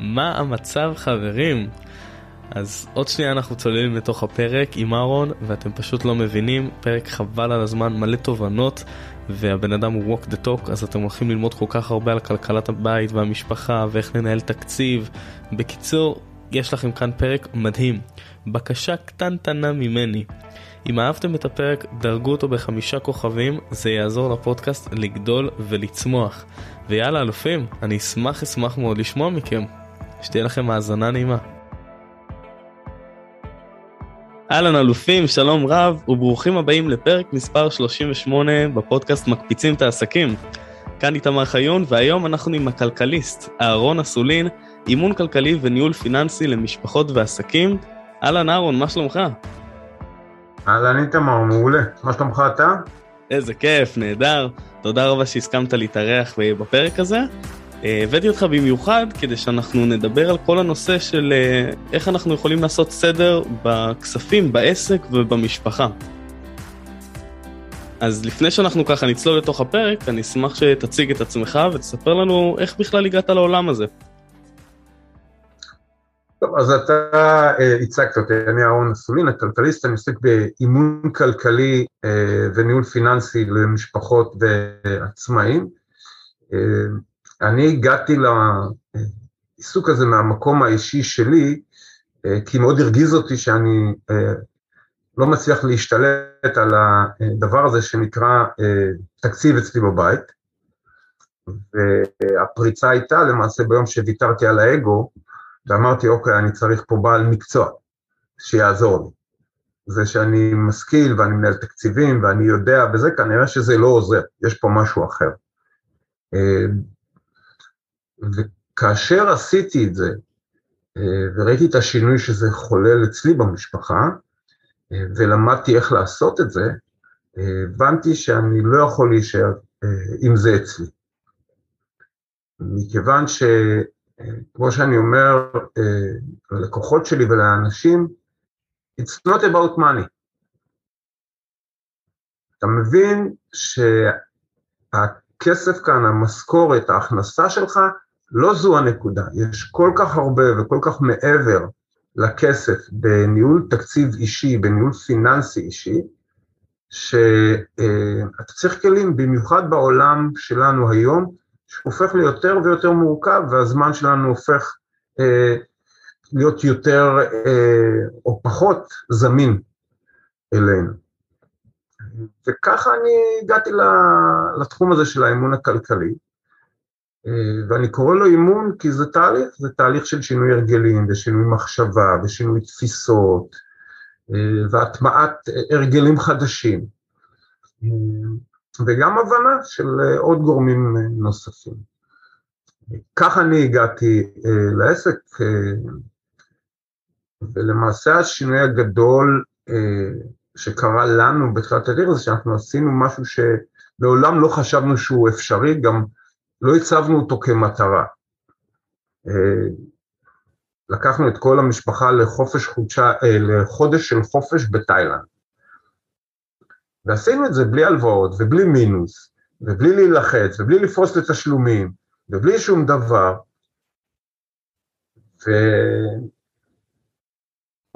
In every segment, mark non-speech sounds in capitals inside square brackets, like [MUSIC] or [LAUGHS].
מה המצב חברים? אז עוד שנייה אנחנו צוללים לתוך הפרק עם אהרון ואתם פשוט לא מבינים, פרק חבל על הזמן, מלא תובנות והבן אדם הוא walk the talk אז אתם הולכים ללמוד כל כך הרבה על כלכלת הבית והמשפחה ואיך לנהל תקציב. בקיצור, יש לכם כאן פרק מדהים. בקשה קטנטנה ממני. אם אהבתם את הפרק, דרגו אותו בחמישה כוכבים, זה יעזור לפודקאסט לגדול ולצמוח. ויאללה אלופים, אני אשמח אשמח מאוד לשמוע מכם. שתהיה לכם האזנה נעימה. אהלן אלופים, שלום רב, וברוכים הבאים לפרק מספר 38 בפודקאסט מקפיצים את העסקים. כאן איתמר חיון, והיום אנחנו עם הכלכליסט, אהרון אסולין, אימון כלכלי וניהול פיננסי למשפחות ועסקים. אהלן אהרון, מה שלומך? אהלן איתמר, מעולה. מה שלומך אתה? איזה כיף, נהדר. תודה רבה שהסכמת להתארח בפרק הזה. אה, הבאתי אותך במיוחד כדי שאנחנו נדבר על כל הנושא של אה, איך אנחנו יכולים לעשות סדר בכספים, בעסק ובמשפחה. אז לפני שאנחנו ככה נצלול לתוך הפרק, אני אשמח שתציג את עצמך ותספר לנו איך בכלל הגעת לעולם הזה. טוב, אז אתה אה, הצגת אותי, אני אהרון אסולין, הכלכליסט, אני עוסק באימון כלכלי אה, וניהול פיננסי למשפחות ועצמאים. אה, אני הגעתי לעיסוק הזה מהמקום האישי שלי, כי מאוד הרגיז אותי שאני לא מצליח להשתלט על הדבר הזה שנקרא תקציב אצלי בבית. והפריצה הייתה למעשה ביום שוויתרתי על האגו, ואמרתי, אוקיי, אני צריך פה בעל מקצוע שיעזור לי. זה שאני משכיל ואני מנהל תקציבים ואני יודע, וזה כנראה שזה לא עוזר, יש פה משהו אחר. אה, וכאשר עשיתי את זה, אה, וראיתי את השינוי שזה חולל אצלי במשפחה, אה, ולמדתי איך לעשות את זה, הבנתי שאני לא יכול להישאר עם זה אצלי. מכיוון ש... כמו שאני אומר אה, ללקוחות שלי ולאנשים, it's not about money. אתה מבין שהכסף כאן, המשכורת, ההכנסה שלך, לא זו הנקודה. יש כל כך הרבה וכל כך מעבר לכסף בניהול תקציב אישי, בניהול פיננסי אישי, שאתה צריך כלים, במיוחד בעולם שלנו היום, שהופך ליותר ויותר מורכב, והזמן שלנו הופך אה, להיות יותר אה, או פחות זמין אלינו. וככה אני הגעתי לתחום הזה של האמון הכלכלי, ואני קורא לו אימון כי זה תהליך, זה תהליך של שינוי הרגלים ושינוי מחשבה ושינוי תפיסות אה, והטמעת הרגלים חדשים. אה, וגם הבנה של אה, עוד גורמים אה, נוספים. כך אני הגעתי אה, לעסק, ולמעשה השינוי הגדול שקרה לנו בתחילת הדרך זה שאנחנו עשינו משהו שלעולם לא חשבנו שהוא אפשרי, גם לא הצבנו אותו כמטרה. לקחנו את כל המשפחה לחופש חודשה, לחודש של חופש בתאילנד. ועשינו את זה בלי הלוואות ובלי מינוס, ובלי להילחץ, ובלי לפרוס לתשלומים, ובלי שום דבר.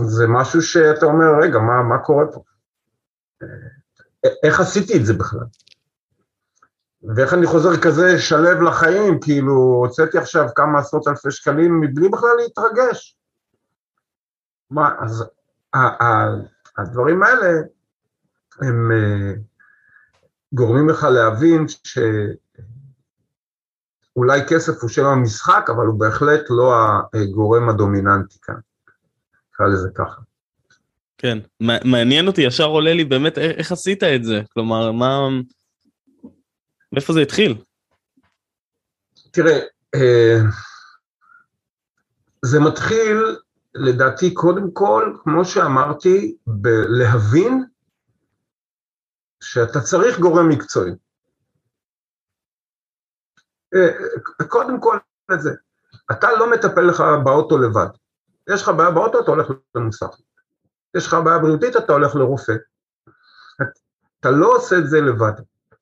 וזה משהו שאתה אומר, רגע, מה, מה קורה פה? איך עשיתי את זה בכלל? ואיך אני חוזר כזה שלב לחיים, כאילו, הוצאתי עכשיו כמה עשרות אלפי שקלים מבלי בכלל להתרגש. מה, אז הדברים האלה הם אה, גורמים לך להבין שאולי כסף הוא שם המשחק, אבל הוא בהחלט לא הגורם הדומיננטי כאן. נקרא לזה ככה. כן, מעניין אותי, ישר עולה לי באמת איך עשית את זה, כלומר, מה... מאיפה זה התחיל? תראה, אה, זה מתחיל, לדעתי, קודם כל, כמו שאמרתי, בלהבין שאתה צריך גורם מקצועי. אה, קודם כל את זה, אתה לא מטפל לך באוטו לבד. יש לך בעיה באוטו, אתה הולך למוסך. יש לך בעיה בריאותית, אתה הולך לרופא. אתה לא עושה את זה לבד.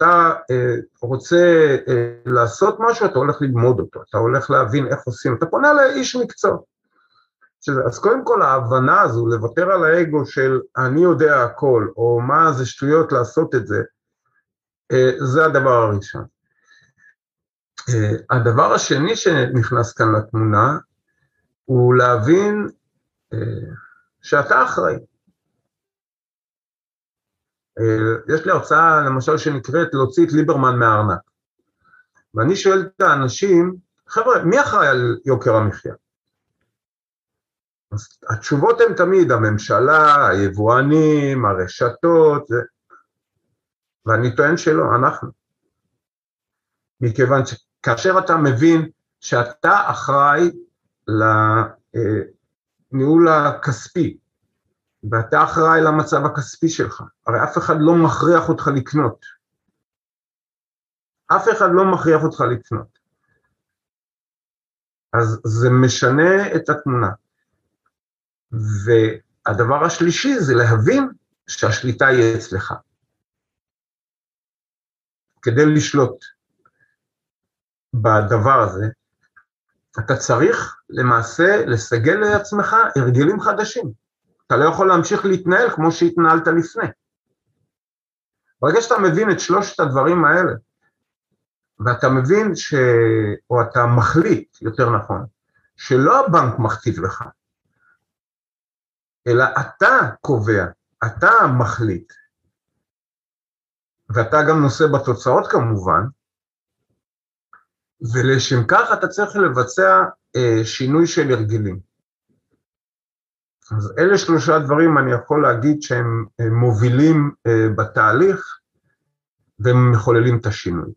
אתה אה, רוצה אה, לעשות משהו, אתה הולך ללמוד אותו, אתה הולך להבין איך עושים, אתה פונה לאיש מקצוע. אז קודם כל ההבנה הזו, לוותר על האגו של אני יודע הכל, או מה זה שטויות לעשות את זה, אה, זה הדבר הראשון. הדבר השני שנכנס כאן לתמונה, הוא להבין שאתה אחראי. אה, יש לי הרצאה למשל שנקראת להוציא את ליברמן מהארנק. ואני שואל את האנשים, חבר'ה, מי אחראי על יוקר המחיה? אז התשובות הן תמיד הממשלה, היבואנים, הרשתות. ואני טוען שלא, אנחנו. מכיוון שכאשר אתה מבין שאתה אחראי לניהול הכספי, ואתה אחראי למצב הכספי שלך. הרי אף אחד לא מכריח אותך לקנות. אף אחד לא מכריח אותך לקנות. אז זה משנה את התמונה. והדבר השלישי זה להבין שהשליטה היא אצלך. כדי לשלוט בדבר הזה, אתה צריך למעשה לסגל לעצמך הרגלים חדשים. אתה לא יכול להמשיך להתנהל כמו שהתנהלת לפני. ברגע שאתה מבין את שלושת הדברים האלה, ואתה מבין ש... או אתה מחליט, יותר נכון, שלא הבנק מכתיב לך, אלא אתה קובע, אתה מחליט, ואתה גם נושא בתוצאות כמובן, ולשם כך אתה צריך לבצע אה, שינוי של הרגלים. אז אלה שלושה דברים אני יכול להגיד שהם מובילים אה, בתהליך והם מחוללים את השינוי.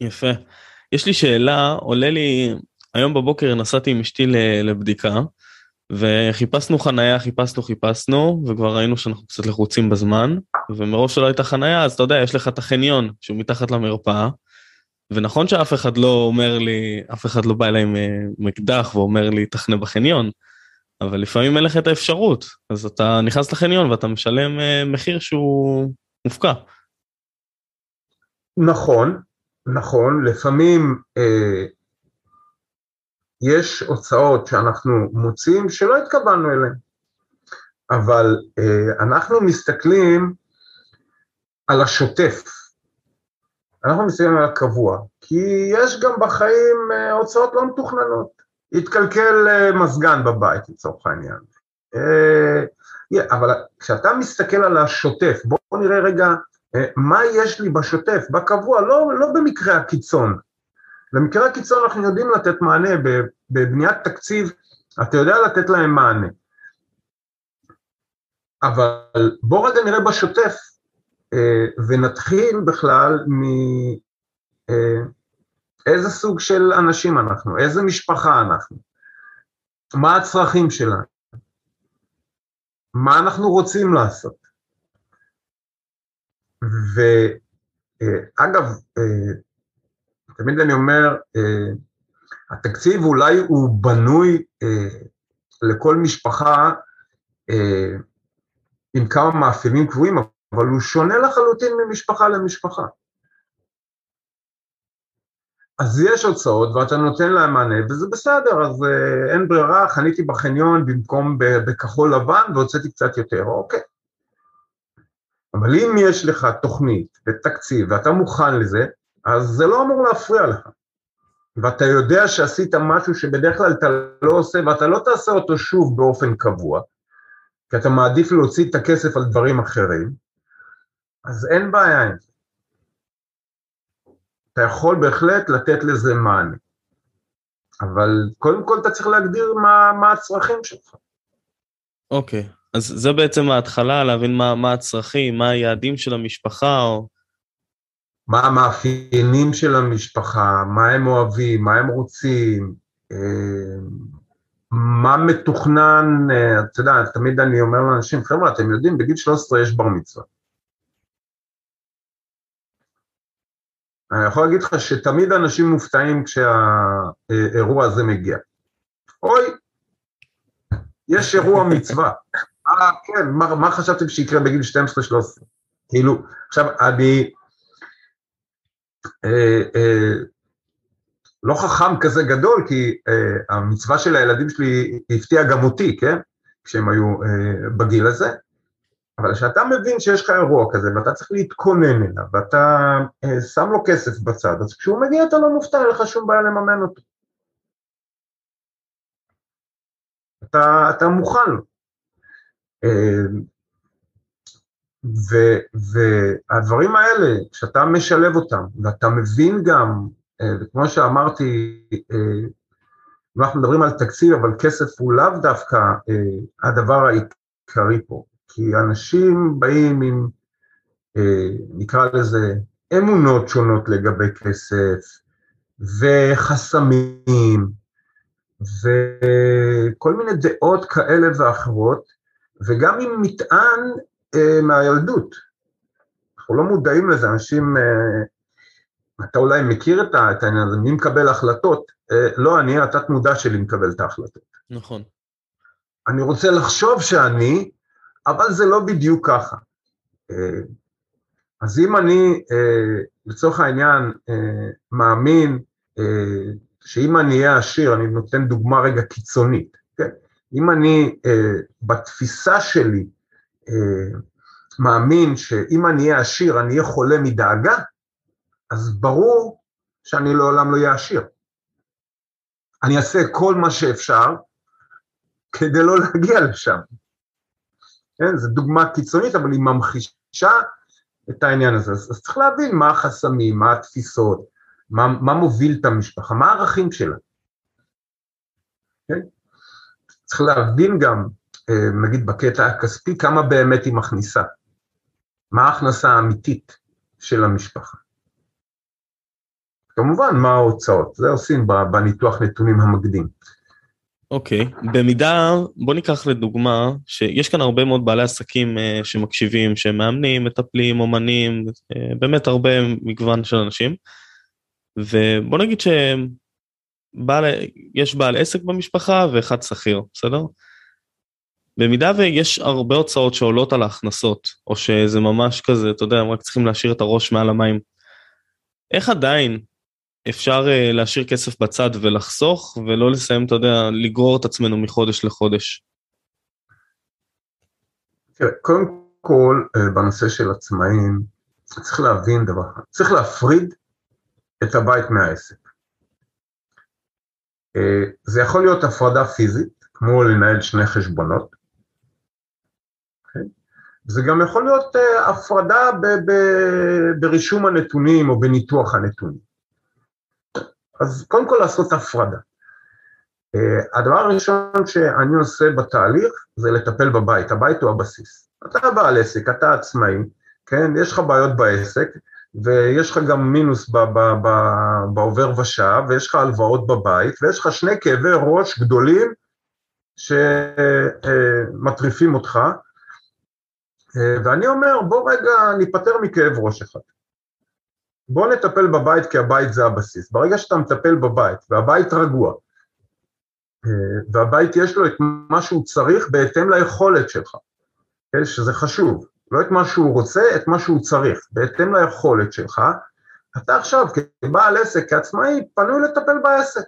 יפה. יש לי שאלה, עולה לי, היום בבוקר נסעתי עם אשתי לבדיקה, וחיפשנו חנייה, חיפשנו, חיפשנו, וכבר ראינו שאנחנו קצת לחוצים בזמן, ומרוב שלא הייתה חנייה, אז אתה יודע, יש לך את החניון שהוא מתחת למרפאה, ונכון שאף אחד לא אומר לי, אף אחד לא בא אליי עם אקדח ואומר לי, תחנה בחניון, אבל לפעמים אין לך את האפשרות, אז אתה נכנס לחניון ואתה משלם אה, מחיר שהוא מופקע. נכון, נכון, לפעמים אה, יש הוצאות שאנחנו מוצאים שלא התכוונו אליהן, אבל אה, אנחנו מסתכלים על השוטף, אנחנו מסתכלים על הקבוע, כי יש גם בחיים אה, הוצאות לא מתוכננות. התקלקל אה, מזגן בבית לצורך העניין. אה, אבל כשאתה מסתכל על השוטף, בואו נראה רגע מה יש לי בשוטף, בקבוע, לא, לא במקרה הקיצון. במקרה הקיצון אנחנו יודעים לתת מענה, בבניית תקציב אתה יודע לתת להם מענה. אבל בואו רגע נראה בשוטף, ונתחיל בכלל מ... איזה סוג של אנשים אנחנו, איזה משפחה אנחנו, מה הצרכים שלנו, מה אנחנו רוצים לעשות. ואגב, אה, תמיד אני אומר, אה, התקציב אולי הוא בנוי אה, לכל משפחה עם כמה מאפיינים קבועים, אבל הוא שונה לחלוטין ממשפחה למשפחה. אז יש הוצאות ואתה נותן להם מענה, וזה בסדר, אז uh, אין ברירה, חניתי בחניון במקום בכחול לבן והוצאתי קצת יותר, אוקיי. אבל אם יש לך תוכנית ותקציב ואתה מוכן לזה, אז זה לא אמור להפריע לך. ואתה יודע שעשית משהו שבדרך כלל אתה לא עושה, ואתה לא תעשה אותו שוב באופן קבוע, כי אתה מעדיף להוציא את הכסף על דברים אחרים, אז אין בעיה עם זה. אתה יכול בהחלט לתת לזה מענה. אבל קודם כל אתה צריך להגדיר מה, מה הצרכים שלך. אוקיי, okay. אז זה בעצם ההתחלה, להבין מה, מה הצרכים, מה היעדים של המשפחה, או... מה המאפיינים של המשפחה, מה הם אוהבים, מה הם רוצים, אה, מה מתוכנן, אה, אתה יודע, תמיד אני אומר לאנשים, חבר'ה, אתם יודעים, בגיל 13 יש בר מצווה. אני יכול להגיד לך שתמיד אנשים מופתעים כשהאירוע הזה מגיע. אוי, יש אירוע מצווה. אה, כן, מה, מה חשבתם שיקרה בגיל 12-13? כאילו, עכשיו, אני אה, אה, לא חכם כזה גדול, כי אה, המצווה של הילדים שלי הפתיעה גם אותי, כן? כשהם היו אה, בגיל הזה. אבל כשאתה מבין שיש לך אירוע כזה ואתה צריך להתכונן אליו ואתה אה, שם לו כסף בצד, אז כשהוא מגיע אתה לא מופתע, אין לך שום בעיה לממן אותו. אתה, אתה מוכן. אה, ו, והדברים האלה, כשאתה משלב אותם, ואתה מבין גם, אה, וכמו שאמרתי, אה, אנחנו מדברים על תקציב, אבל כסף הוא לאו דווקא אה, הדבר העיקרי פה, כי אנשים באים עם, נקרא לזה, אמונות שונות לגבי כסף, וחסמים, וכל מיני דעות כאלה ואחרות, וגם עם מטען אה, מהילדות. אנחנו לא מודעים לזה, אנשים, אה, אתה אולי מכיר את העניין הזה, מי מקבל החלטות? אה, לא אני, התת מודע שלי מקבל את ההחלטות. נכון. אני רוצה לחשוב שאני, אבל זה לא בדיוק ככה. אה, אז אם אני, אה, לצורך העניין, אה, מאמין שאם אני אהיה עשיר, אני נותן דוגמה רגע קיצונית, כן? אם אני, בתפיסה שלי, מאמין שאם אני אהיה עשיר אני אהיה חולה מדאגה, אז ברור שאני לעולם לא אהיה עשיר. אני אעשה כל מה שאפשר כדי לא להגיע לשם. כן, זו דוגמה קיצונית, אבל היא ממחישה את העניין הזה. אז, אז צריך להבין מה החסמים, מה התפיסות, מה, מה מוביל את המשפחה, מה הערכים שלה. כן? צריך להבין גם אה, נגיד בקטע הכספי, כמה באמת היא מכניסה. מה ההכנסה האמיתית של המשפחה. כמובן, מה ההוצאות, זה עושים בניתוח נתונים המקדים. אוקיי, okay. במידה, בוא ניקח לדוגמה, שיש כאן הרבה מאוד בעלי עסקים uh, שמקשיבים, שהם מאמנים, מטפלים, אומנים, uh, באמת הרבה מגוון של אנשים, ובוא נגיד שיש בעל עסק במשפחה ואחד שכיר, בסדר? במידה ויש הרבה הוצאות שעולות על ההכנסות, או שזה ממש כזה, אתה יודע, הם רק צריכים להשאיר את הראש מעל המים, איך עדיין אפשר uh, להשאיר כסף בצד ולחסוך, ולא לסיים, אתה יודע, לגרור את עצמנו מחודש לחודש? תראה, קודם כל, uh, בנושא של עצמאים, צריך להבין דבר אחד, צריך להפריד את הבית מהעסק. Uh, זה יכול להיות הפרדה פיזית, כמו לנהל שני חשבונות, זה גם יכול להיות הפרדה ברישום הנתונים או בניתוח הנתונים. אז קודם כל לעשות הפרדה. Uh, הדבר הראשון שאני עושה בתהליך זה לטפל בבית, הבית הוא הבסיס. אתה בעל עסק, אתה עצמאי, כן, יש לך בעיות בעסק, ויש לך גם מינוס ב- ב- ב- בעובר ושב, ויש לך הלוואות בבית, ויש לך שני כאבי ראש גדולים שמטריפים אה, אותך, אה, ואני אומר, בוא רגע ניפטר מכאב ראש אחד. בוא נטפל בבית כי הבית זה הבסיס. ברגע שאתה מטפל בבית והבית רגוע, אה, והבית יש לו את מה שהוא צריך בהתאם ליכולת שלך, כן, שזה חשוב, לא את מה שהוא רוצה, את מה שהוא צריך, בהתאם ליכולת שלך, אתה עכשיו כבעל עסק, כעצמאי, פנוי לטפל בעסק.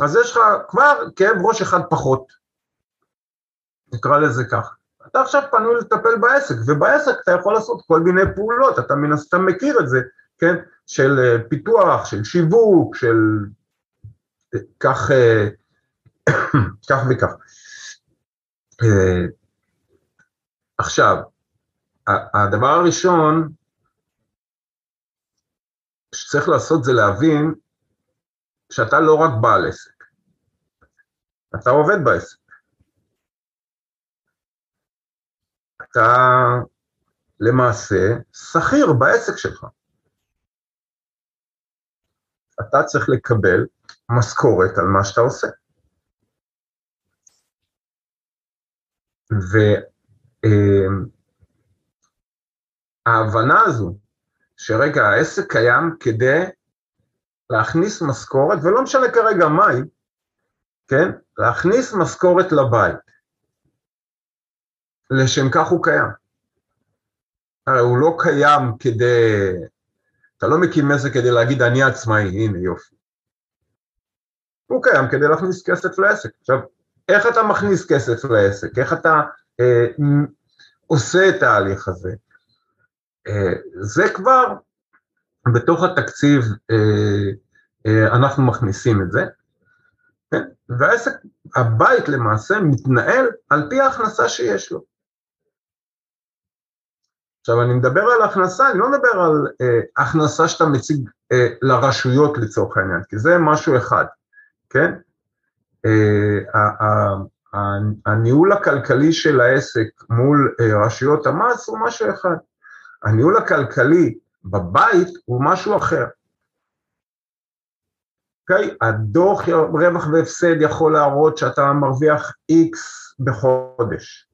אז יש לך כבר כאב ראש אחד פחות, נקרא לזה ככה. אתה עכשיו פנוי לטפל בעסק, ובעסק אתה יכול לעשות כל מיני פעולות, אתה מן הסתם מכיר את זה, כן? של אה, פיתוח, של שיווק, של כך, אה, [COUGHS] כך וכך. אה, עכשיו, הדבר הראשון שצריך לעשות זה להבין שאתה לא רק בעל עסק, אתה עובד בעסק. אתה למעשה שכיר בעסק שלך. אתה צריך לקבל משכורת על מה שאתה עושה. וההבנה הזו, שרגע, העסק קיים כדי להכניס משכורת, ולא משנה כרגע מהי, כן? להכניס משכורת לבית. לשם כך הוא קיים. הרי הוא לא קיים כדי, אתה לא מקים עסק כדי להגיד אני עצמאי, הנה יופי. הוא קיים כדי להכניס כסף לעסק. עכשיו, איך אתה מכניס כסף לעסק? איך אתה אה, עושה את ההליך הזה? אה, זה כבר בתוך התקציב אה, אה, אנחנו מכניסים את זה, כן? והעסק, הבית למעשה מתנהל על פי ההכנסה שיש לו. עכשיו אני מדבר על הכנסה, אני לא מדבר על אה, הכנסה שאתה מציג אה, לרשויות לצורך העניין, כי זה משהו אחד, כן? אה, הניהול הכלכלי של העסק מול אה, רשויות המס הוא משהו אחד. הניהול הכלכלי בבית הוא משהו אחר. אוקיי? הדוח רווח והפסד יכול להראות שאתה מרוויח X בחודש,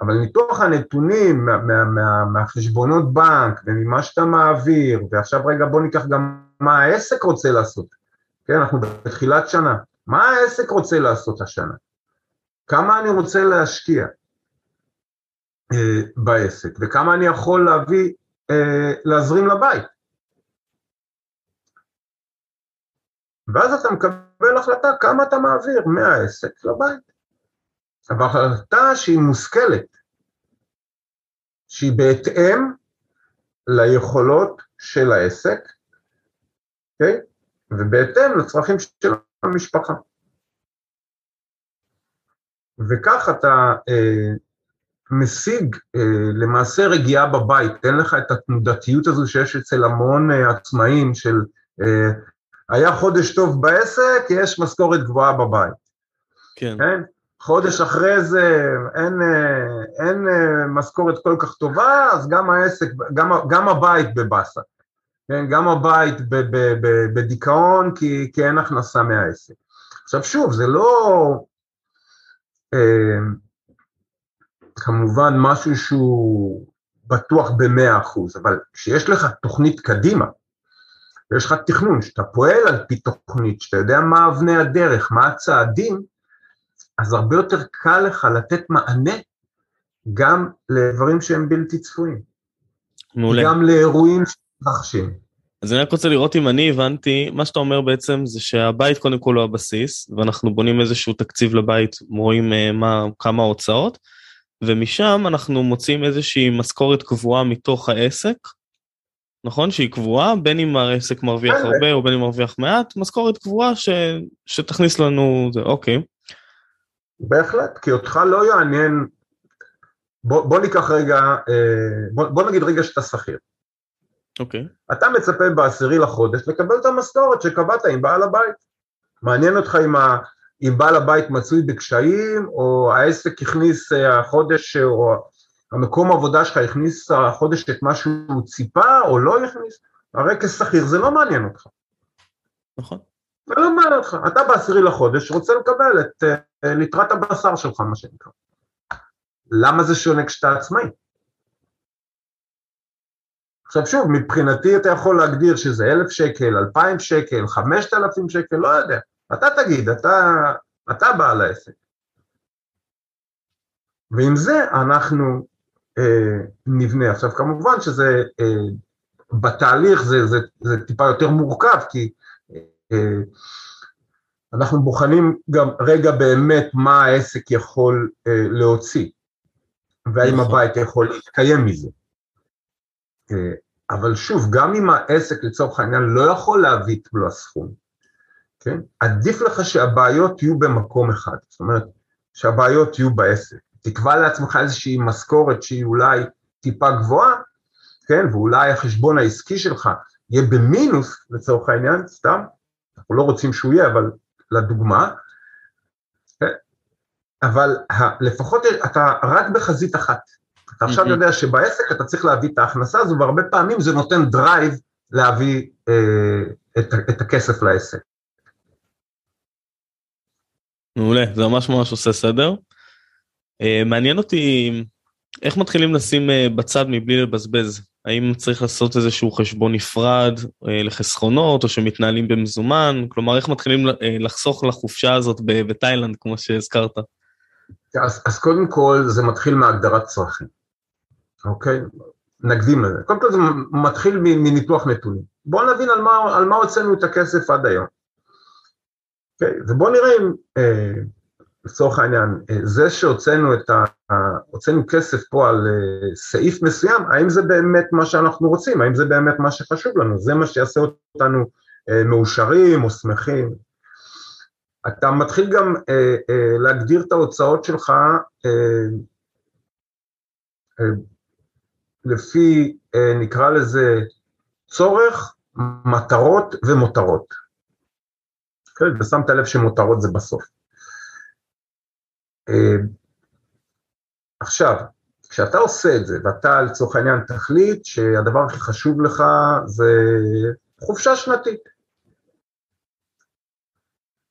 אבל ניתוח הנתונים מה, מה, מה, מהחשבונות בנק וממה שאתה מעביר, ועכשיו רגע בוא ניקח גם מה העסק רוצה לעשות, כן, אנחנו בתחילת שנה, מה העסק רוצה לעשות השנה? כמה אני רוצה להשקיע אה, בעסק, וכמה אני יכול להביא, אה, להזרים לבית. ואז אתה מקבל החלטה כמה אתה מעביר מהעסק לבית. אבל החלטה שהיא מושכלת, שהיא בהתאם ליכולות של העסק, okay? אוקיי? ובהתאם לצרכים של המשפחה. וכך אתה אה, משיג אה, למעשה רגיעה בבית, אין לך את התנודתיות הזו שיש אצל המון אה, עצמאים של אה, היה חודש טוב בעסק, יש משכורת גבוהה בבית. כן. כן? חודש אחרי זה אין, אה, אין אה, משכורת כל כך טובה, אז גם העסק, גם, גם הבית בבאסה. כן? גם הבית בדיכאון כי, כי אין הכנסה מהעסק. עכשיו שוב, זה לא אה, כמובן משהו שהוא בטוח במאה אחוז, אבל כשיש לך תוכנית קדימה, ויש לך תכנון, שאתה פועל על פי תוכנית, שאתה יודע מה אבני הדרך, מה הצעדים, אז הרבה יותר קל לך לתת מענה גם לדברים שהם בלתי צפויים. מעולה. גם לאירועים שמתרחשים. אז אני רק רוצה לראות אם אני הבנתי, מה שאתה אומר בעצם זה שהבית קודם כל הוא הבסיס, ואנחנו בונים איזשהו תקציב לבית, רואים uh, מה, כמה הוצאות, ומשם אנחנו מוצאים איזושהי משכורת קבועה מתוך העסק, נכון? שהיא קבועה, בין אם העסק מרוויח כן. הרבה או בין אם מרוויח מעט, משכורת קבועה ש... שתכניס לנו זה, אוקיי. בהחלט, כי אותך לא יעניין, בוא, בוא ניקח רגע, אה, בוא, בוא נגיד רגע שאתה שכיר. אוקיי. Okay. אתה מצפה בעשירי לחודש לקבל את המשכורת שקבעת עם בעל הבית. מעניין אותך אם, ה, אם בעל הבית מצוי בקשיים, או העסק הכניס אה, החודש, או המקום עבודה שלך הכניס החודש את מה שהוא ציפה, או לא הכניס, הרי כשכיר זה לא מעניין אותך. נכון. זה לא מעניין אותך. אתה בעשירי לחודש רוצה לקבל את אה, ליטרת הבשר שלך, מה שנקרא. למה זה שונה כשאתה עצמאי? עכשיו שוב, מבחינתי אתה יכול להגדיר שזה אלף שקל, אלפיים שקל, חמשת אלפים שקל, לא יודע. אתה תגיד, אתה, אתה בעל העסק. ועם זה אנחנו אה, נבנה. עכשיו כמובן שזה, אה, בתהליך זה, זה, זה טיפה יותר מורכב, כי אה, אנחנו בוחנים גם רגע באמת מה העסק יכול אה, להוציא, והאם נכון. הבית יכול להתקיים מזה. אה, אבל שוב, גם אם העסק לצורך העניין לא יכול להביא את מלוא הסכום, כן? עדיף לך שהבעיות יהיו במקום אחד, זאת אומרת, שהבעיות יהיו בעסק. תקבע לעצמך איזושהי משכורת שהיא אולי טיפה גבוהה, כן? ואולי החשבון העסקי שלך יהיה במינוס לצורך העניין, סתם, אנחנו לא רוצים שהוא יהיה, אבל לדוגמה, כן? אבל לפחות אתה רק בחזית אחת. אתה עכשיו יודע שבעסק אתה צריך להביא את ההכנסה הזו, והרבה פעמים זה נותן drive להביא אה, את, את הכסף לעסק. מעולה, זה ממש ממש עושה סדר. אה, מעניין אותי איך מתחילים לשים אה, בצד מבלי לבזבז. האם צריך לעשות איזשהו חשבון נפרד אה, לחסכונות, או שמתנהלים במזומן? כלומר, איך מתחילים אה, לחסוך לחופשה הזאת בתאילנד, כמו שהזכרת? אז, אז קודם כל, זה מתחיל מהגדרת צרכים. אוקיי? נקדים לזה. קודם כל זה מתחיל מניתוח נתונים. בואו נבין על מה, על מה הוצאנו את הכסף עד היום. אוקיי? ובואו נראה אם, אה, לצורך העניין, אה, זה שהוצאנו את ה... הוצאנו כסף פה על אה, סעיף מסוים, האם זה באמת מה שאנחנו רוצים, האם זה באמת מה שחשוב לנו, זה מה שיעשה אותנו אה, מאושרים או שמחים. אתה מתחיל גם להגדיר את ההוצאות שלך לפי, נקרא לזה, צורך, מטרות ומותרות. כן, ושמת לב שמותרות זה בסוף. אה, עכשיו, כשאתה עושה את זה, ואתה לצורך העניין תחליט שהדבר הכי חשוב לך זה חופשה שנתית.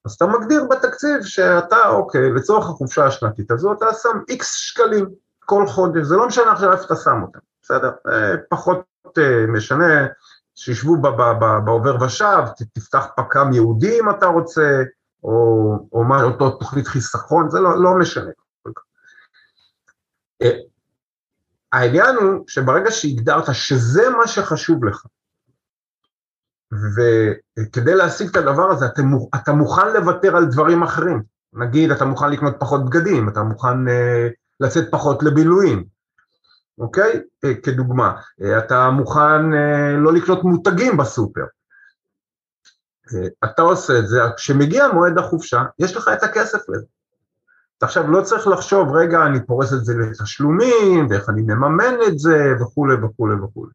אז אתה מגדיר בתקציב שאתה, אוקיי, לצורך החופשה השנתית הזו אתה שם איקס שקלים כל חודש, זה לא משנה עכשיו איפה אתה שם אותם, בסדר? אה, פחות אה, משנה, שישבו בעובר ושב, תפתח פק"ם יהודי אם אתה רוצה, או, או מה, אותו תוכנית חיסכון, זה לא, לא משנה. אה, העניין הוא שברגע שהגדרת שזה מה שחשוב לך, וכדי להשיג את הדבר הזה, אתה, אתה מוכן לוותר על דברים אחרים. נגיד, אתה מוכן לקנות פחות בגדים, אתה מוכן uh, לצאת פחות לבילויים, אוקיי? Uh, כדוגמה. Uh, אתה מוכן uh, לא לקנות מותגים בסופר. Uh, אתה עושה את זה, כשמגיע מועד החופשה, יש לך את הכסף לזה. אתה עכשיו לא צריך לחשוב, רגע, אני פורס את זה לתשלומים, ואיך אני מממן את זה, וכולי וכולי וכולי.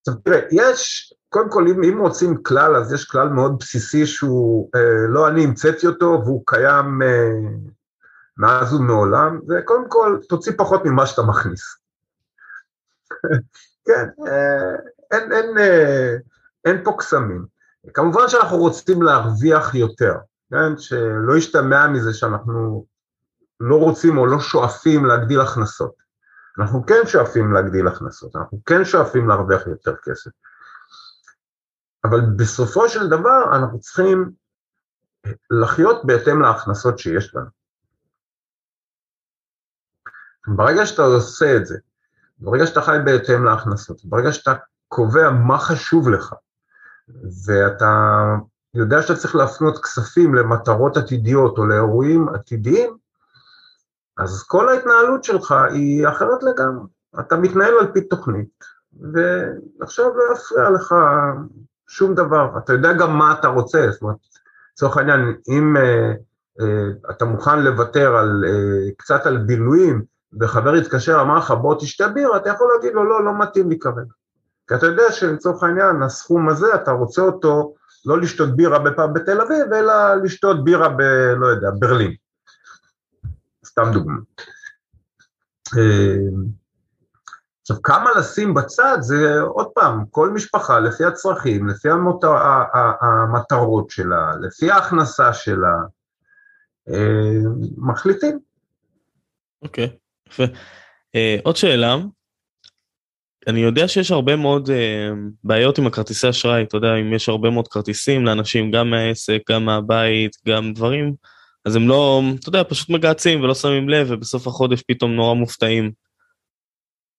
עכשיו תראה, יש, קודם כל אם, אם רוצים כלל, אז יש כלל מאוד בסיסי שהוא, אה, לא אני המצאתי אותו והוא קיים אה, מאז ומעולם, זה קודם כל תוציא פחות ממה שאתה מכניס. [LAUGHS] כן, אה, אין, אין, אה, אין פה קסמים. כמובן שאנחנו רוצים להרוויח יותר, כן, שלא ישתמע מזה שאנחנו לא רוצים או לא שואפים להגדיל הכנסות. אנחנו כן שואפים להגדיל הכנסות, אנחנו כן שואפים להרוויח יותר כסף. אבל בסופו של דבר אנחנו צריכים לחיות בהתאם להכנסות שיש לנו. ברגע שאתה עושה את זה, ברגע שאתה חי בהתאם להכנסות, ברגע שאתה קובע מה חשוב לך, ואתה יודע שאתה צריך להפנות כספים למטרות עתידיות או לאירועים עתידיים, אז כל ההתנהלות שלך היא אחרת לגמרי. אתה מתנהל על פי תוכנית, ועכשיו לא יפריע לך שום דבר. אתה יודע גם מה אתה רוצה, זאת אומרת, לצורך העניין, אם uh, uh, אתה מוכן לוותר על, uh, קצת על בילויים, וחבר יתקשר, אמר לך, בוא תשתה בירה, אתה יכול להגיד לו, לא, לא מתאים לי כרגע. כי אתה יודע שלצורך העניין, הסכום הזה, אתה רוצה אותו לא לשתות בירה בפאב בתל אביב, אלא לשתות בירה ב... לא יודע, ברלין. סתם דוגמא. אה, עכשיו, כמה לשים בצד זה עוד פעם, כל משפחה לפי הצרכים, לפי המות... המטרות שלה, לפי ההכנסה שלה, אה, מחליטים. אוקיי, okay, יפה. Uh, עוד שאלה, אני יודע שיש הרבה מאוד uh, בעיות עם הכרטיסי אשראי, אתה יודע, אם יש הרבה מאוד כרטיסים לאנשים, גם מהעסק, גם מהבית, גם דברים. אז הם לא, אתה יודע, פשוט מגהצים ולא שמים לב, ובסוף החודש פתאום נורא מופתעים.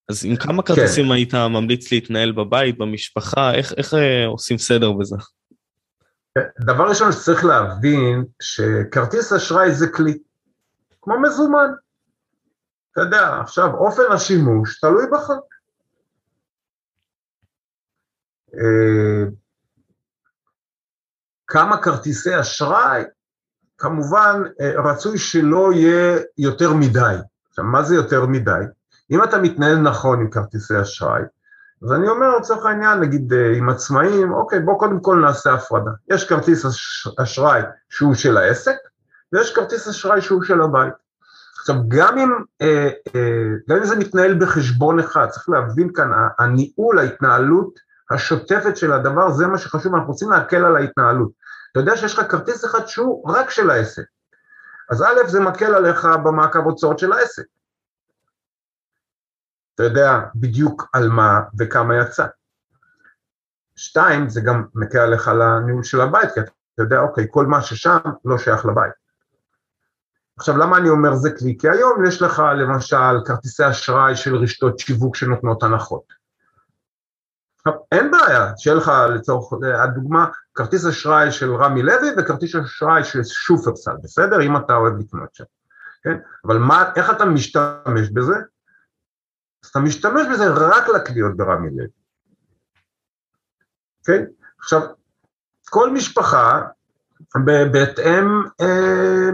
אז עם כמה כן. כרטיסים כן. היית ממליץ להתנהל בבית, במשפחה, איך, איך אה, עושים סדר בזה? דבר ראשון שצריך להבין, שכרטיס אשראי זה כלי, כמו מזומן. אתה יודע, עכשיו, אופן השימוש תלוי בך. אה, כמה כרטיסי אשראי, כמובן אה, רצוי שלא יהיה יותר מדי. עכשיו, מה זה יותר מדי? אם אתה מתנהל נכון עם כרטיסי אשראי, אז אני אומר לצורך העניין, נגיד אה, עם עצמאים, אוקיי, בוא קודם כל נעשה הפרדה. יש כרטיס אשראי שהוא של העסק, ויש כרטיס אשראי שהוא של הבית. עכשיו, גם אם, אה, גם אם זה מתנהל בחשבון אחד, צריך להבין כאן, הניהול, ההתנהלות השוטפת של הדבר, זה מה שחשוב, אנחנו רוצים להקל על ההתנהלות. אתה יודע שיש לך כרטיס אחד שהוא רק של העסק. אז א', זה מקל עליך במעקב הוצאות של העסק. אתה יודע בדיוק על מה וכמה יצא. שתיים, זה גם מקל עליך לניהול של הבית, כי אתה יודע, אוקיי, כל מה ששם לא שייך לבית. עכשיו, למה אני אומר זה כלי? כי היום יש לך למשל כרטיסי אשראי של רשתות שיווק שנותנות הנחות. אין בעיה, שיהיה לך לצורך הדוגמה כרטיס אשראי של רמי לוי וכרטיס אשראי של שופרסל, בסדר? אם אתה אוהב לקנות שם, כן? אבל מה, איך אתה משתמש בזה? אז אתה משתמש בזה רק לקניות ברמי לוי, כן? עכשיו, כל משפחה בהתאם אה,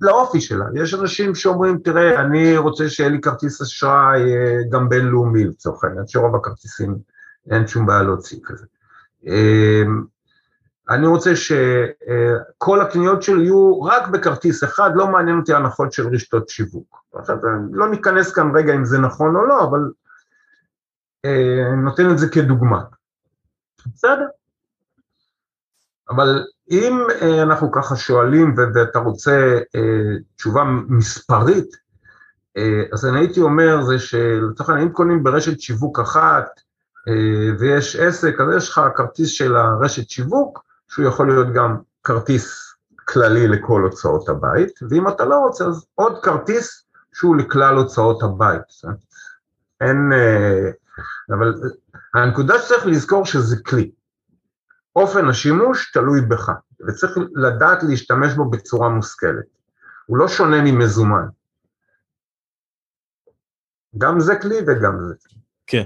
לאופי שלה. יש אנשים שאומרים, תראה, אני רוצה שיהיה לי כרטיס אשראי אה, גם בינלאומי לצורך העניין, שרוב הכרטיסים אין שום בעיה להוציא כזה. אה, אני רוצה שכל הקניות שלי יהיו רק בכרטיס אחד, לא מעניין אותי הנחות של רשתות שיווק. עכשיו, לא ניכנס כאן רגע אם זה נכון או לא, אבל אני נותן את זה כדוגמה. בסדר. אבל אם אה, אנחנו ככה שואלים ואתה רוצה אה, תשובה מספרית, אה, אז אני הייתי אומר זה שלצורך העניין אם קונים ברשת שיווק אחת ויש עסק, אז יש לך כרטיס של הרשת שיווק, שהוא יכול להיות גם כרטיס כללי לכל הוצאות הבית, ואם אתה לא רוצה אז עוד כרטיס שהוא לכלל הוצאות הבית. אין, אבל הנקודה שצריך לזכור שזה כלי. אופן השימוש תלוי בך, וצריך לדעת להשתמש בו בצורה מושכלת. הוא לא שונה ממזומן. גם זה כלי וגם זה כלי. כן.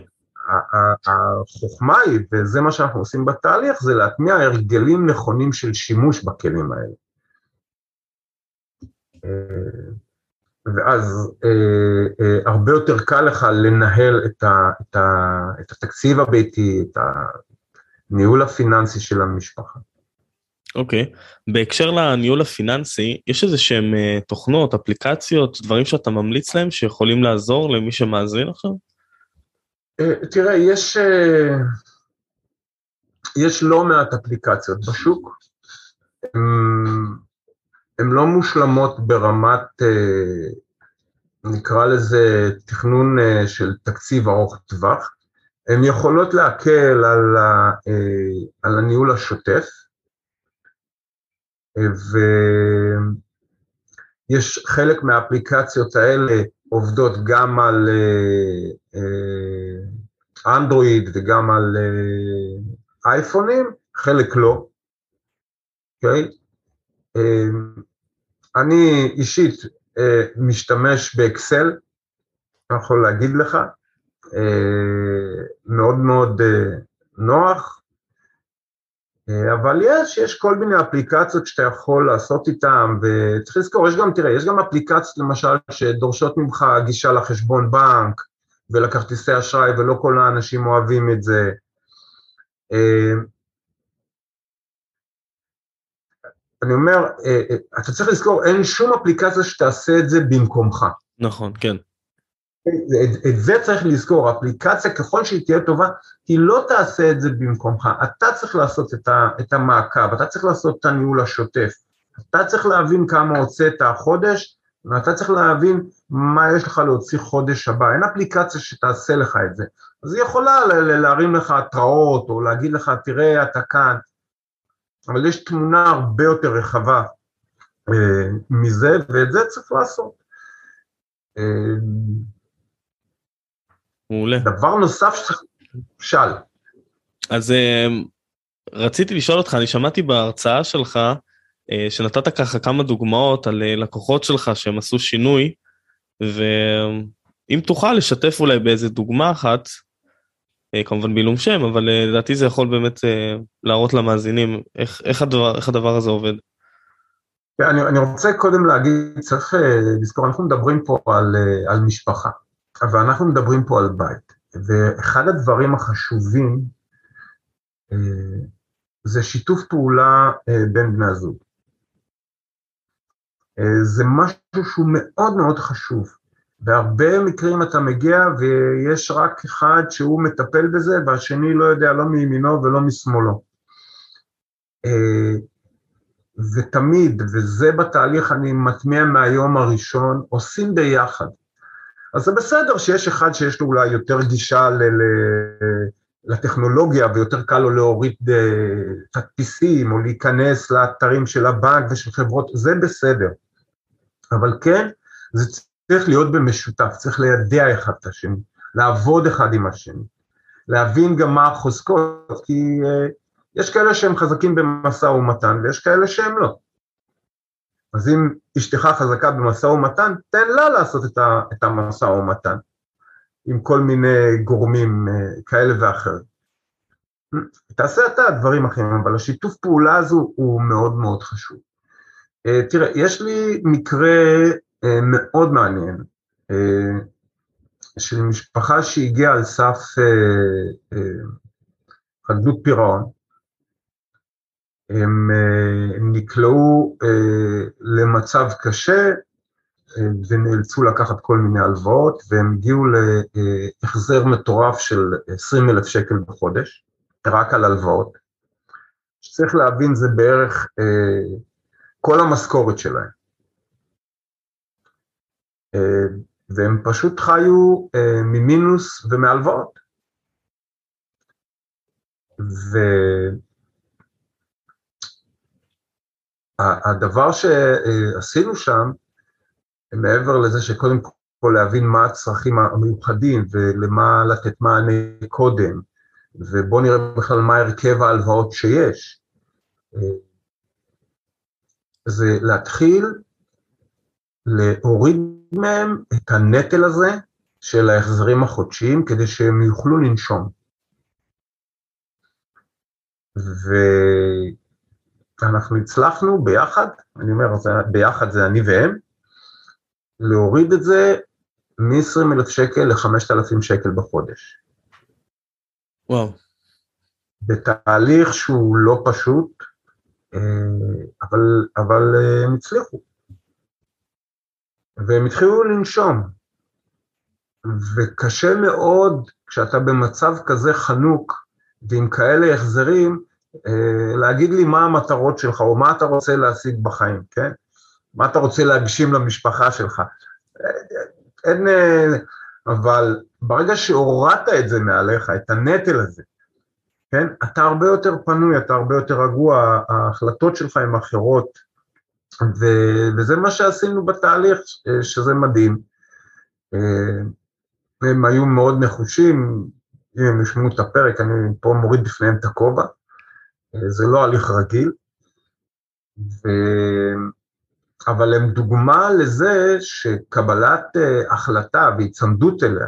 החוכמה היא, וזה מה שאנחנו עושים בתהליך, זה להטמיע הרגלים נכונים של שימוש בכלים האלה. אה, ואז אה, אה, הרבה יותר קל לך לנהל את, ה, את, ה, את התקציב הביתי, את הניהול הפיננסי של המשפחה. אוקיי, okay. בהקשר לניהול הפיננסי, יש איזה שהם uh, תוכנות, אפליקציות, דברים שאתה ממליץ להם שיכולים לעזור למי שמאזין עכשיו? Uh, תראה, יש, uh, יש לא מעט אפליקציות בשוק. הן לא מושלמות ברמת, uh, נקרא לזה תכנון uh, של תקציב ארוך טווח. הן יכולות להקל על, ה, uh, על הניהול השוטף, ויש חלק מהאפליקציות האלה עובדות גם על אנדרואיד אה, וגם על אה, אייפונים, חלק לא, אוקיי? Okay? אה, אני אישית משתמש באקסל, אני יכול להגיד לך, מאוד מאוד נוח, אה, אבל יש, יש כל מיני אפליקציות שאתה יכול לעשות איתן, וצריך לזכור, יש גם, תראה, יש גם אפליקציות למשל שדורשות ממך גישה לחשבון בנק ולכרטיסי אשראי, ולא כל האנשים אוהבים את זה. אה, אני אומר, אה, אתה צריך לזכור, אין שום אפליקציה שתעשה את זה במקומך. נכון, כן. את, את זה צריך לזכור, אפליקציה ככל שהיא תהיה טובה, היא לא תעשה את זה במקומך, אתה צריך לעשות את, ה, את המעקב, אתה צריך לעשות את הניהול השוטף, אתה צריך להבין כמה הוצאת החודש, ואתה צריך להבין מה יש לך להוציא חודש הבא, אין אפליקציה שתעשה לך את זה. אז היא יכולה להרים לך התראות, או להגיד לך, תראה, אתה כאן, אבל יש תמונה הרבה יותר רחבה אה, מזה, ואת זה צריך לעשות. אה, מעולה. דבר נוסף שצריך... שאל. אז אה, רציתי לשאול אותך, אני שמעתי בהרצאה שלך, אה, שנתת ככה כמה דוגמאות על אה, לקוחות שלך שהם עשו שינוי, ואם תוכל לשתף אולי באיזה דוגמה אחת, כמובן בעילום שם, אבל לדעתי זה יכול באמת להראות למאזינים איך, איך, הדבר, איך הדבר הזה עובד. אני, אני רוצה קודם להגיד, צריך לזכור, אנחנו מדברים פה על, על משפחה. אבל אנחנו מדברים פה על בית, ואחד הדברים החשובים אה, זה שיתוף פעולה אה, בין בני הזוג. אה, זה משהו שהוא מאוד מאוד חשוב. בהרבה מקרים אתה מגיע ויש רק אחד שהוא מטפל בזה והשני לא יודע לא מימינו ולא משמאלו. ותמיד, וזה בתהליך אני מטמיע מהיום הראשון, עושים ביחד. אז זה בסדר שיש אחד שיש לו אולי יותר גישה ל... ל... לטכנולוגיה ויותר קל לו להוריד אה, תדפיסים או להיכנס לאתרים של הבנק ושל חברות, זה בסדר. אבל כן, זה צריך להיות במשותף, צריך לידע אחד את השני, לעבוד אחד עם השני, להבין גם מה החוזקות, כי uh, יש כאלה שהם חזקים במשא ומתן ויש כאלה שהם לא. אז אם אשתך חזקה במשא ומתן, תן לה לעשות את, את המשא ומתן, עם כל מיני גורמים uh, כאלה ואחרים. תעשה אתה דברים אחרים, אבל השיתוף פעולה הזו הוא מאוד מאוד חשוב. Uh, תראה, יש לי מקרה מאוד מעניין של משפחה שהגיעה על סף חדלות פירעון, הם, uh, הם נקלעו uh, למצב קשה uh, ונאלצו לקחת כל מיני הלוואות, והם הגיעו להחזר מטורף של 20 אלף שקל בחודש. רק על הלוואות. שצריך להבין זה בערך אה, כל המשכורת שלהם. אה, והם פשוט חיו אה, ממינוס ומהלוואות. והדבר שעשינו שם, מעבר לזה שקודם כל להבין מה הצרכים המיוחדים ולמה לתת מענה קודם, ובואו נראה בכלל מה הרכב ההלוואות שיש. זה להתחיל להוריד מהם את הנטל הזה של ההחזרים החודשיים כדי שהם יוכלו לנשום. ואנחנו הצלחנו ביחד, אני אומר, ביחד זה אני והם, להוריד את זה מ-20,000 שקל ל-5,000 שקל בחודש. וואו. בתהליך שהוא לא פשוט, אה, אבל, אבל אה, הם הצליחו. והם התחילו לנשום. וקשה מאוד כשאתה במצב כזה חנוק ועם כאלה החזרים, להגיד לי מה המטרות שלך או מה אתה רוצה להשיג בחיים, כן? מה אתה רוצה להגשים למשפחה שלך. אין, אבל ברגע שהורדת את זה מעליך, את הנטל הזה, כן, אתה הרבה יותר פנוי, אתה הרבה יותר רגוע, ההחלטות שלך הן אחרות, ו, וזה מה שעשינו בתהליך, שזה מדהים. הם היו מאוד נחושים, אם הם ישמעו את הפרק, אני פה מוריד בפניהם את הכובע, זה לא הליך רגיל, ו... אבל הם דוגמה לזה שקבלת uh, החלטה והיצמדות אליה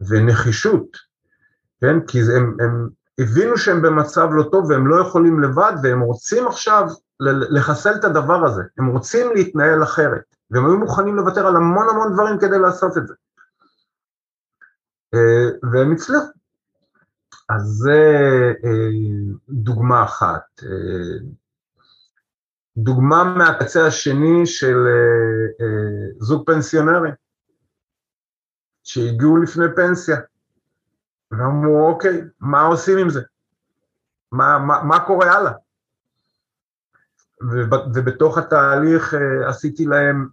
ונחישות, כן? כי הם, הם הבינו שהם במצב לא טוב והם לא יכולים לבד והם רוצים עכשיו לחסל את הדבר הזה, הם רוצים להתנהל אחרת, והם היו מוכנים לוותר על המון המון דברים כדי לעשות את זה. Uh, והם הצליחו. אז זה uh, דוגמה אחת. Uh, דוגמה מהקצה השני של אה, אה, זוג פנסיונרי, שהגיעו לפני פנסיה, ואמרו, אוקיי, מה עושים עם זה? מה, מה, מה קורה הלאה? ובתוך התהליך אה, עשיתי להם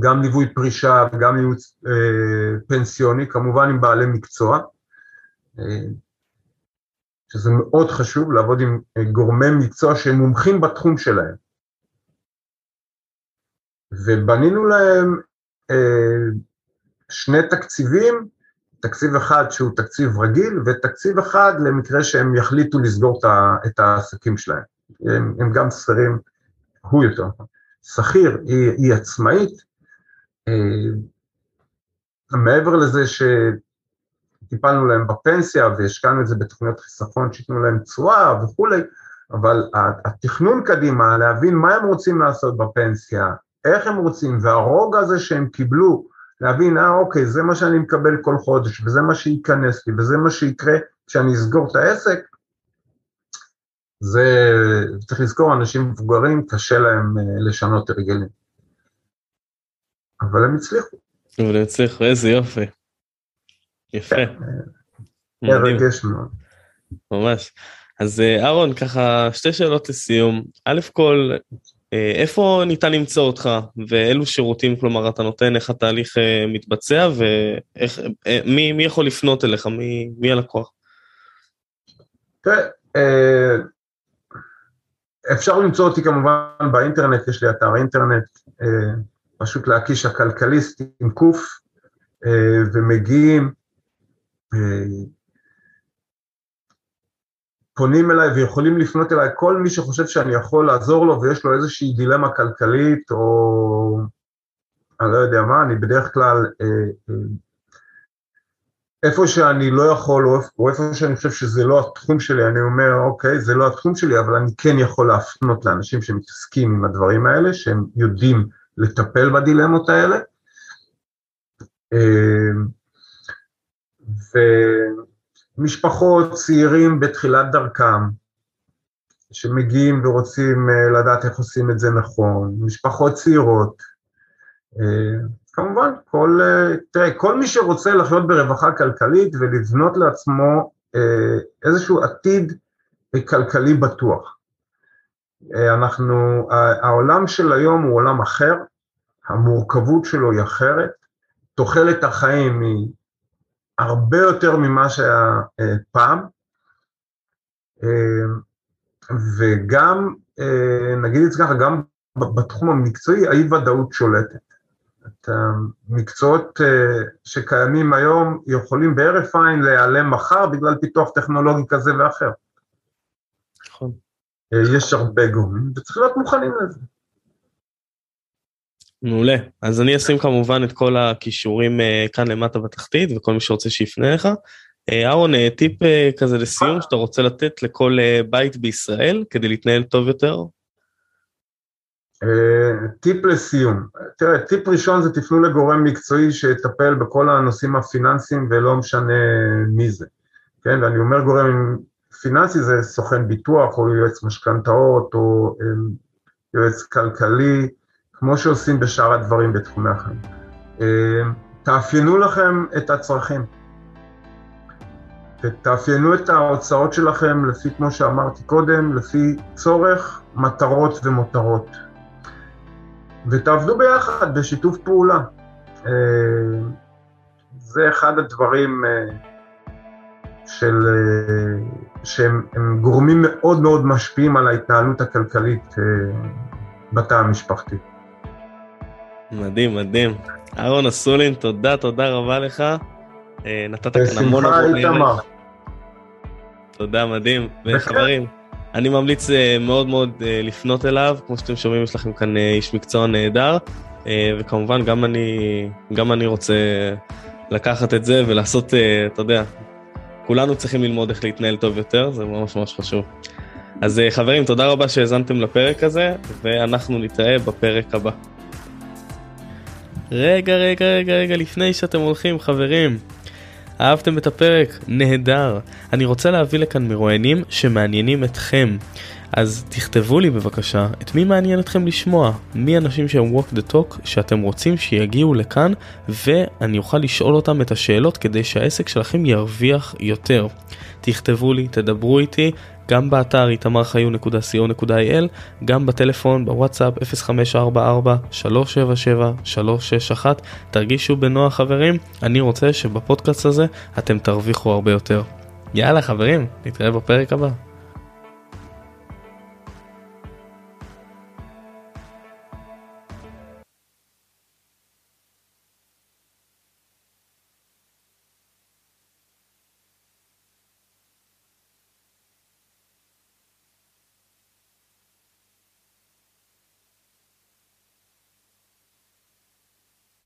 גם ליווי פרישה וגם ייעוץ אה, פנסיוני, כמובן עם בעלי מקצוע, אה, שזה מאוד חשוב לעבוד עם אה, גורמי מקצוע שהם מומחים בתחום שלהם. ובנינו להם אה, שני תקציבים, תקציב אחד שהוא תקציב רגיל, ותקציב אחד למקרה שהם יחליטו לסגור את העסקים שלהם. הם, הם גם שכירים, הוא יותר נכון. שכיר, היא, היא עצמאית, אה, מעבר לזה שטיפלנו להם בפנסיה והשקענו את זה בתוכניות חיסכון שייתנו להם תשואה וכולי, אבל התכנון קדימה, להבין מה הם רוצים לעשות בפנסיה, איך הם רוצים, והרוגע הזה שהם קיבלו, להבין, אה אוקיי, זה מה שאני מקבל כל חודש, וזה מה שייכנס לי, וזה מה שיקרה כשאני אסגור את העסק, זה, צריך לזכור, אנשים מבוגרים, קשה להם אה, לשנות הרגלים. אבל הם הצליחו. אבל הם הצליחו, איזה יופי. יפה. כן, מרגש מאוד. ממש. אז אה, אהרון, ככה שתי שאלות לסיום. א' כל, אה, איפה ניתן למצוא אותך ואילו שירותים כלומר אתה נותן, איך התהליך אה, מתבצע ומי מי יכול לפנות אליך, מי, מי הלקוח? תראה, אפשר למצוא אותי כמובן באינטרנט, יש לי אתר אינטרנט, פשוט להקיש הכלכליסט עם קוף, ומגיעים, פונים אליי ויכולים לפנות אליי כל מי שחושב שאני יכול לעזור לו ויש לו איזושהי דילמה כלכלית או אני לא יודע מה, אני בדרך כלל איפה שאני לא יכול, או איפה שאני חושב שזה לא התחום שלי, אני אומר, אוקיי, זה לא התחום שלי, אבל אני כן יכול להפנות לאנשים שמתעסקים עם הדברים האלה, שהם יודעים לטפל בדילמות האלה. ומשפחות, צעירים בתחילת דרכם, שמגיעים ורוצים אה, לדעת איך עושים את זה נכון, משפחות צעירות, אה, כמובן, כל, אה, תראה, כל מי שרוצה לחיות ברווחה כלכלית ולבנות לעצמו אה, איזשהו עתיד כלכלי בטוח. אה, אנחנו, העולם של היום הוא עולם אחר, המורכבות שלו היא אחרת, תוחלת החיים היא הרבה יותר ממה שהיה פעם, וגם, נגיד את זה ככה, גם בתחום המקצועי האי ודאות שולטת. את המקצועות אה, שקיימים היום יכולים בהרף עין להיעלם מחר בגלל פיתוח טכנולוגי כזה ואחר. נכון. אה, יש הרבה גורמים וצריך להיות מוכנים לזה. מעולה. אז אני אשים כמובן את כל הכישורים אה, כאן למטה בתחתית וכל מי שרוצה שיפנה לך. אהרון טיפ כזה לסיום שאתה רוצה לתת לכל בית בישראל כדי להתנהל טוב יותר? אה, טיפ לסיום, תראה, טיפ ראשון זה תפנו לגורם מקצועי שיטפל בכל הנושאים הפיננסיים ולא משנה מי זה, כן, ואני אומר גורם פיננסי זה סוכן ביטוח או יועץ משכנתאות או אה, יועץ כלכלי, כמו שעושים בשאר הדברים בתחומי החיים. אה, תאפיינו לכם את הצרכים, תאפיינו את ההוצאות שלכם לפי, כמו שאמרתי קודם, לפי צורך, מטרות ומותרות. ותעבדו ביחד בשיתוף פעולה. אה, זה אחד הדברים אה, של, שהם גורמים מאוד מאוד משפיעים על ההתנהלות הכלכלית בתא המשפחתי. מדהים, מדהים. אהרון אסולין, תודה, תודה רבה לך. נתת כאן המון המון... תודה, מדהים. וחברים. אני ממליץ אה, מאוד מאוד אה, לפנות אליו, כמו שאתם שומעים יש לכם כאן אה, איש מקצוע נהדר, וכמובן גם אני, גם אני רוצה לקחת את זה ולעשות, אתה יודע, כולנו צריכים ללמוד איך להתנהל טוב יותר, זה ממש ממש חשוב. אז חברים, תודה רבה שהאזנתם לפרק הזה, ואנחנו נתראה בפרק הבא. רגע, רגע, רגע, רגע, לפני שאתם הולכים, חברים, אהבתם את הפרק? נהדר. אני רוצה להביא לכאן מרואיינים שמעניינים אתכם. אז תכתבו לי בבקשה את מי מעניין אתכם לשמוע, מי אנשים שהם walk the talk שאתם רוצים שיגיעו לכאן ואני אוכל לשאול אותם את השאלות כדי שהעסק שלכם ירוויח יותר. תכתבו לי, תדברו איתי, גם באתר איתמרחיון.co.il, גם בטלפון, בוואטסאפ 0544-377-361. תרגישו בנוח חברים, אני רוצה שבפודקאסט הזה אתם תרוויחו הרבה יותר. יאללה חברים, נתראה בפרק הבא.